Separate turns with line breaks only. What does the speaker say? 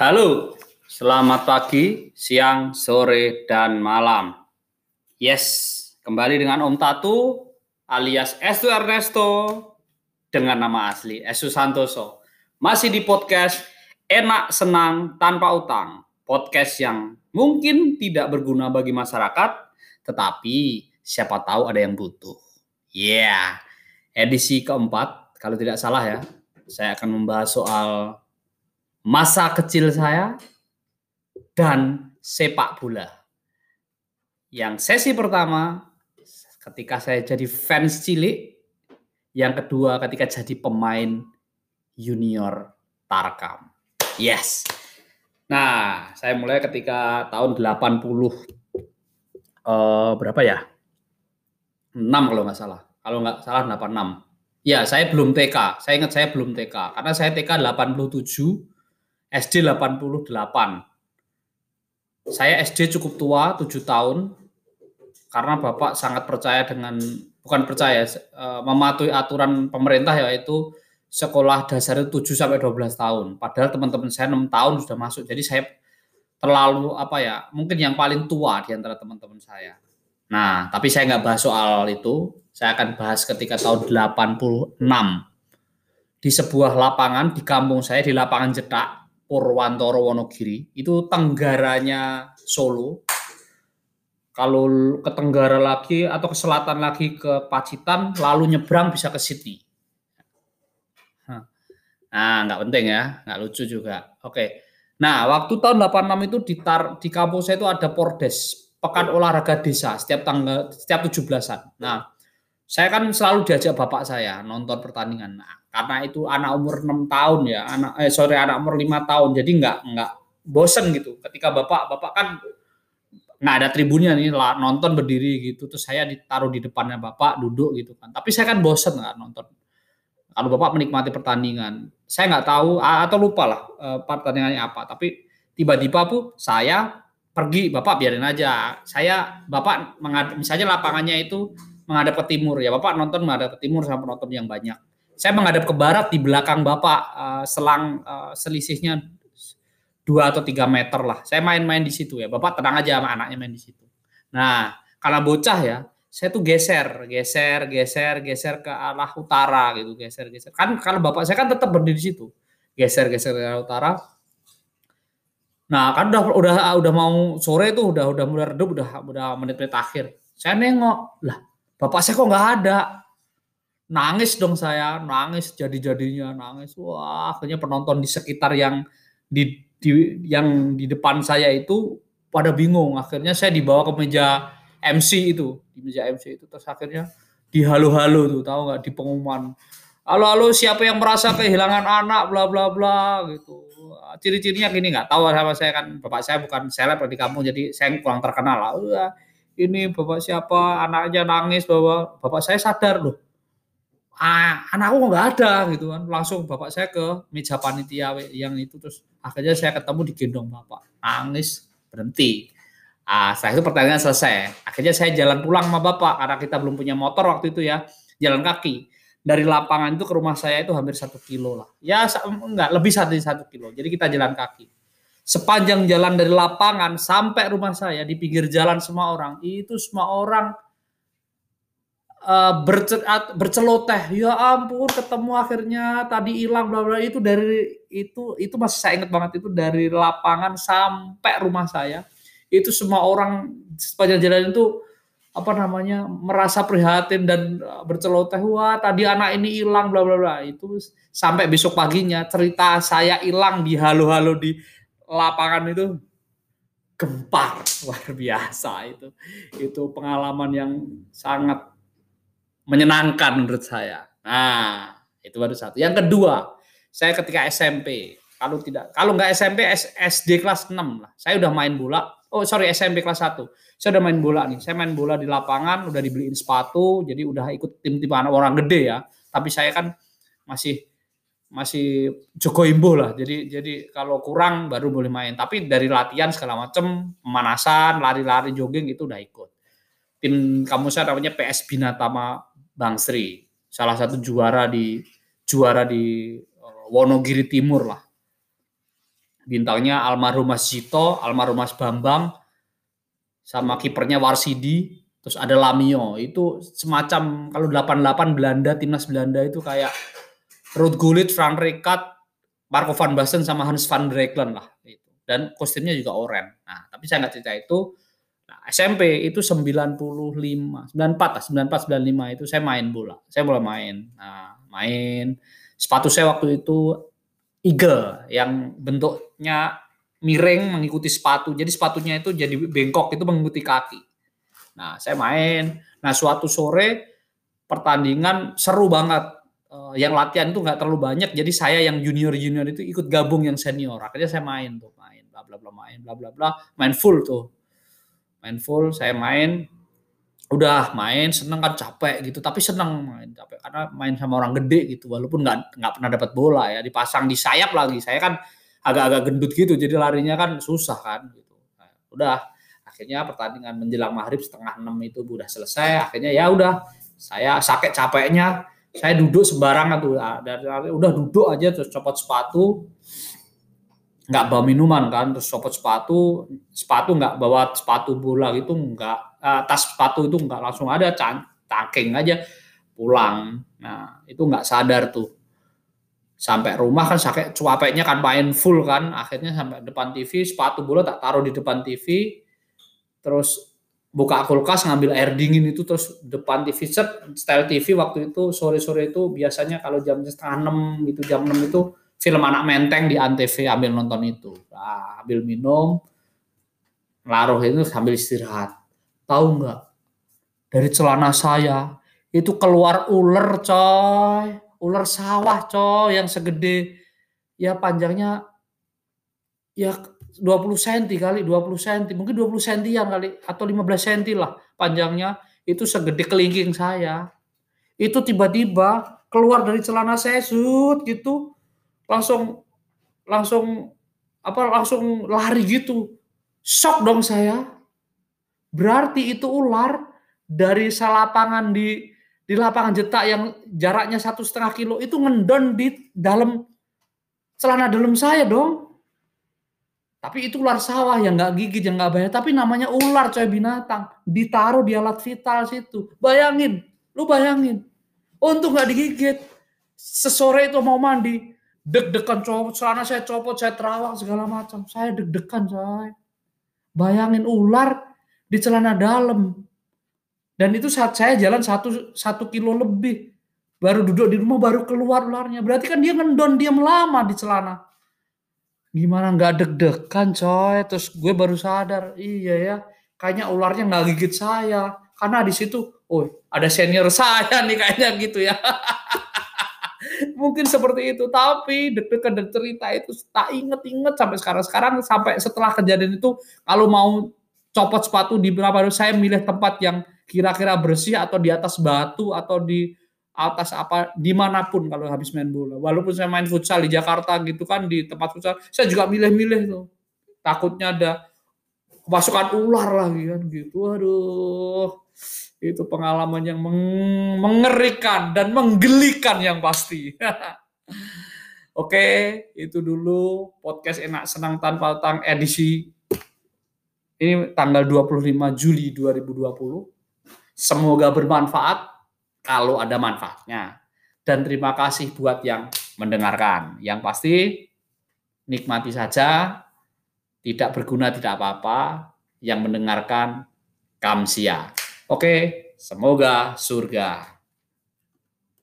Halo, selamat pagi, siang, sore, dan malam. Yes, kembali dengan Om Tatu alias Estu Ernesto dengan nama asli Estu Santoso. Masih di podcast Enak Senang Tanpa Utang. Podcast yang mungkin tidak berguna bagi masyarakat, tetapi siapa tahu ada yang butuh. Yeah, edisi keempat, kalau tidak salah ya, saya akan membahas soal masa kecil saya dan sepak bola. Yang sesi pertama ketika saya jadi fans cilik, yang kedua ketika jadi pemain junior Tarkam. Yes. Nah, saya mulai ketika tahun 80 uh, eh, berapa ya? 6 kalau nggak salah. Kalau nggak salah 86. Ya, saya belum TK. Saya ingat saya belum TK. Karena saya TK 87, SD 88. Saya SD cukup tua, 7 tahun, karena Bapak sangat percaya dengan, bukan percaya, eh, mematuhi aturan pemerintah yaitu sekolah dasar itu 7 sampai 12 tahun. Padahal teman-teman saya 6 tahun sudah masuk. Jadi saya terlalu apa ya, mungkin yang paling tua di antara teman-teman saya. Nah, tapi saya nggak bahas soal itu. Saya akan bahas ketika tahun 86 di sebuah lapangan di kampung saya di lapangan Jetak Purwantoro Wonogiri itu tenggaranya Solo. Kalau ke tenggara lagi atau ke selatan lagi ke Pacitan, lalu nyebrang bisa ke Sydney. Nah, nggak penting ya, nggak lucu juga. Oke. Nah, waktu tahun 86 itu di, tar, di kampus saya itu ada Pordes, Pekan Olahraga Desa, setiap tanggal setiap 17-an. Nah, saya kan selalu diajak bapak saya nonton pertandingan. Nah, karena itu anak umur enam tahun ya anak eh sorry anak umur lima tahun. Jadi nggak nggak bosen gitu. Ketika bapak bapak kan nggak ada tribunnya nih lah nonton berdiri gitu. Terus saya ditaruh di depannya bapak duduk gitu kan. Tapi saya kan bosen nggak nonton. Kalau bapak menikmati pertandingan saya nggak tahu atau lupa lah eh, pertandingannya apa. Tapi tiba-tiba bu saya pergi bapak biarin aja. Saya bapak misalnya lapangannya itu menghadap ke timur ya bapak nonton menghadap ke timur sama penonton yang banyak saya menghadap ke barat di belakang Bapak uh, selang uh, selisihnya dua atau tiga meter lah. Saya main-main di situ ya. Bapak tenang aja sama anaknya main di situ. Nah, karena bocah ya, saya tuh geser, geser, geser, geser ke arah utara gitu, geser, geser. Kan kalau bapak saya kan tetap berdiri di situ, geser, geser ke arah utara. Nah, kan udah udah udah mau sore tuh, udah udah mulai redup, udah udah menit-menit akhir. Saya nengok, lah, bapak saya kok nggak ada nangis dong saya, nangis jadi-jadinya, nangis. Wah, akhirnya penonton di sekitar yang di, di yang di depan saya itu pada bingung. Akhirnya saya dibawa ke meja MC itu, di meja MC itu terus akhirnya di halo-halo tuh, tahu nggak di pengumuman. Halo-halo siapa yang merasa kehilangan anak bla bla bla gitu. Ciri-cirinya gini nggak tahu sama saya kan bapak saya bukan seleb di kampung jadi saya kurang terkenal lah. Ini bapak siapa? Anaknya nangis bahwa bapak saya sadar loh. Ah, anakku nggak ada gitu kan. Langsung bapak saya ke meja panitia yang itu terus akhirnya saya ketemu di gendong bapak. Nangis berhenti. Ah setelah itu pertandingan selesai. Akhirnya saya jalan pulang sama bapak karena kita belum punya motor waktu itu ya jalan kaki. Dari lapangan itu ke rumah saya itu hampir satu kilo lah. Ya enggak lebih satu satu kilo. Jadi kita jalan kaki sepanjang jalan dari lapangan sampai rumah saya di pinggir jalan semua orang itu semua orang uh, berceloteh. Ya ampun ketemu akhirnya tadi hilang bla bla. Itu dari itu itu masih saya ingat banget itu dari lapangan sampai rumah saya itu semua orang sepanjang jalan itu apa namanya merasa prihatin dan eh, berceloteh. Wah tadi anak ini hilang bla bla bla. Itu sampai besok paginya cerita saya hilang di halo-halo di lapangan itu gempar luar biasa itu itu pengalaman yang sangat menyenangkan menurut saya. Nah, itu baru satu. Yang kedua, saya ketika SMP, kalau tidak kalau nggak SMP SD kelas 6 lah. Saya udah main bola. Oh, sorry SMP kelas 1. Saya udah main bola nih. Saya main bola di lapangan, udah dibeliin sepatu, jadi udah ikut tim-tim anak orang gede ya. Tapi saya kan masih masih Joko Imbo lah. Jadi jadi kalau kurang baru boleh main. Tapi dari latihan segala macam, pemanasan, lari-lari, jogging itu udah ikut. Tim kamu saya namanya PS Binatama Bang Sri, salah satu juara di juara di uh, Wonogiri Timur lah. bintangnya almarhum Mas Jito, almarhum Mas Bambang, sama kipernya Warsidi, terus ada Lamio. Itu semacam kalau 88 Belanda, timnas Belanda itu kayak Ruud Gullit, Frank Rijkaard, Marco van Basten sama Hans van Breukelen lah. Itu. Dan kostumnya juga oranye. Nah, tapi saya nggak cerita itu. Nah, SMP itu 95, 94 lah, 94, 95 itu saya main bola. Saya mulai main. Nah, main. Sepatu saya waktu itu eagle yang bentuknya miring mengikuti sepatu. Jadi sepatunya itu jadi bengkok itu mengikuti kaki. Nah, saya main. Nah, suatu sore pertandingan seru banget. Uh, yang latihan itu nggak terlalu banyak, jadi saya yang junior junior itu ikut gabung yang senior. Akhirnya saya main tuh, main bla bla bla main bla bla bla, main full tuh, main full. Saya main, udah main seneng kan capek gitu, tapi seneng main capek karena main sama orang gede gitu, walaupun nggak nggak pernah dapat bola ya, dipasang di sayap lagi. Saya kan agak-agak gendut gitu, jadi larinya kan susah kan gitu. Nah, udah akhirnya pertandingan menjelang maghrib setengah enam itu udah selesai. Akhirnya ya udah saya sakit capeknya saya duduk sembarangan tuh. Ah, udah duduk aja terus copot sepatu. Nggak bawa minuman kan terus copot sepatu. Sepatu nggak bawa sepatu bola gitu nggak uh, tas sepatu itu nggak langsung ada cangking aja pulang. Nah itu nggak sadar tuh. Sampai rumah kan sakit cuapeknya kan main full kan akhirnya sampai depan TV sepatu bola tak taruh di depan TV terus buka kulkas ngambil air dingin itu terus depan TV set style TV waktu itu sore-sore itu biasanya kalau jam setengah enam gitu jam enam itu film anak menteng di antv ambil nonton itu. Nah, ambil minum laruh itu sambil istirahat. Tahu nggak? Dari celana saya itu keluar ular coy. Ular sawah coy yang segede. Ya panjangnya ya 20 cm kali, 20 cm, mungkin 20 cm kali atau 15 cm lah panjangnya itu segede kelingking saya. Itu tiba-tiba keluar dari celana saya sud gitu. Langsung langsung apa langsung lari gitu. Shock dong saya. Berarti itu ular dari salapangan di di lapangan jetak yang jaraknya satu setengah kilo itu ngendon di dalam celana dalam saya dong tapi itu ular sawah yang nggak gigit, yang nggak banyak. Tapi namanya ular coy binatang. Ditaruh di alat vital situ. Bayangin, lu bayangin. Untuk nggak digigit. Sesore itu mau mandi. Deg-degan copot, celana saya copot, saya terawang segala macam. Saya deg-degan coy. Bayangin ular di celana dalam. Dan itu saat saya jalan satu, satu kilo lebih. Baru duduk di rumah, baru keluar ularnya. Berarti kan dia ngendon, diam lama di celana Gimana nggak deg-degan coy, terus gue baru sadar, iya ya, kayaknya ularnya nggak gigit saya. Karena di situ, oh ada senior saya nih kayaknya gitu ya. Mungkin seperti itu, tapi deg-degan dan cerita itu tak inget-inget sampai sekarang-sekarang sampai setelah kejadian itu kalau mau copot sepatu di berapa saya milih tempat yang kira-kira bersih atau di atas batu atau di atas apa di mana pun kalau habis main bola. Walaupun saya main futsal di Jakarta gitu kan di tempat futsal, saya juga milih-milih tuh. Takutnya ada pasukan ular lagi kan gitu. Aduh, itu pengalaman yang mengerikan dan menggelikan yang pasti. Oke, itu dulu podcast enak senang tanpa utang edisi ini tanggal 25 Juli 2020. Semoga bermanfaat kalau ada manfaatnya. Dan terima kasih buat yang mendengarkan. Yang pasti nikmati saja, tidak berguna tidak apa-apa. Yang mendengarkan kamsia. Oke, semoga surga.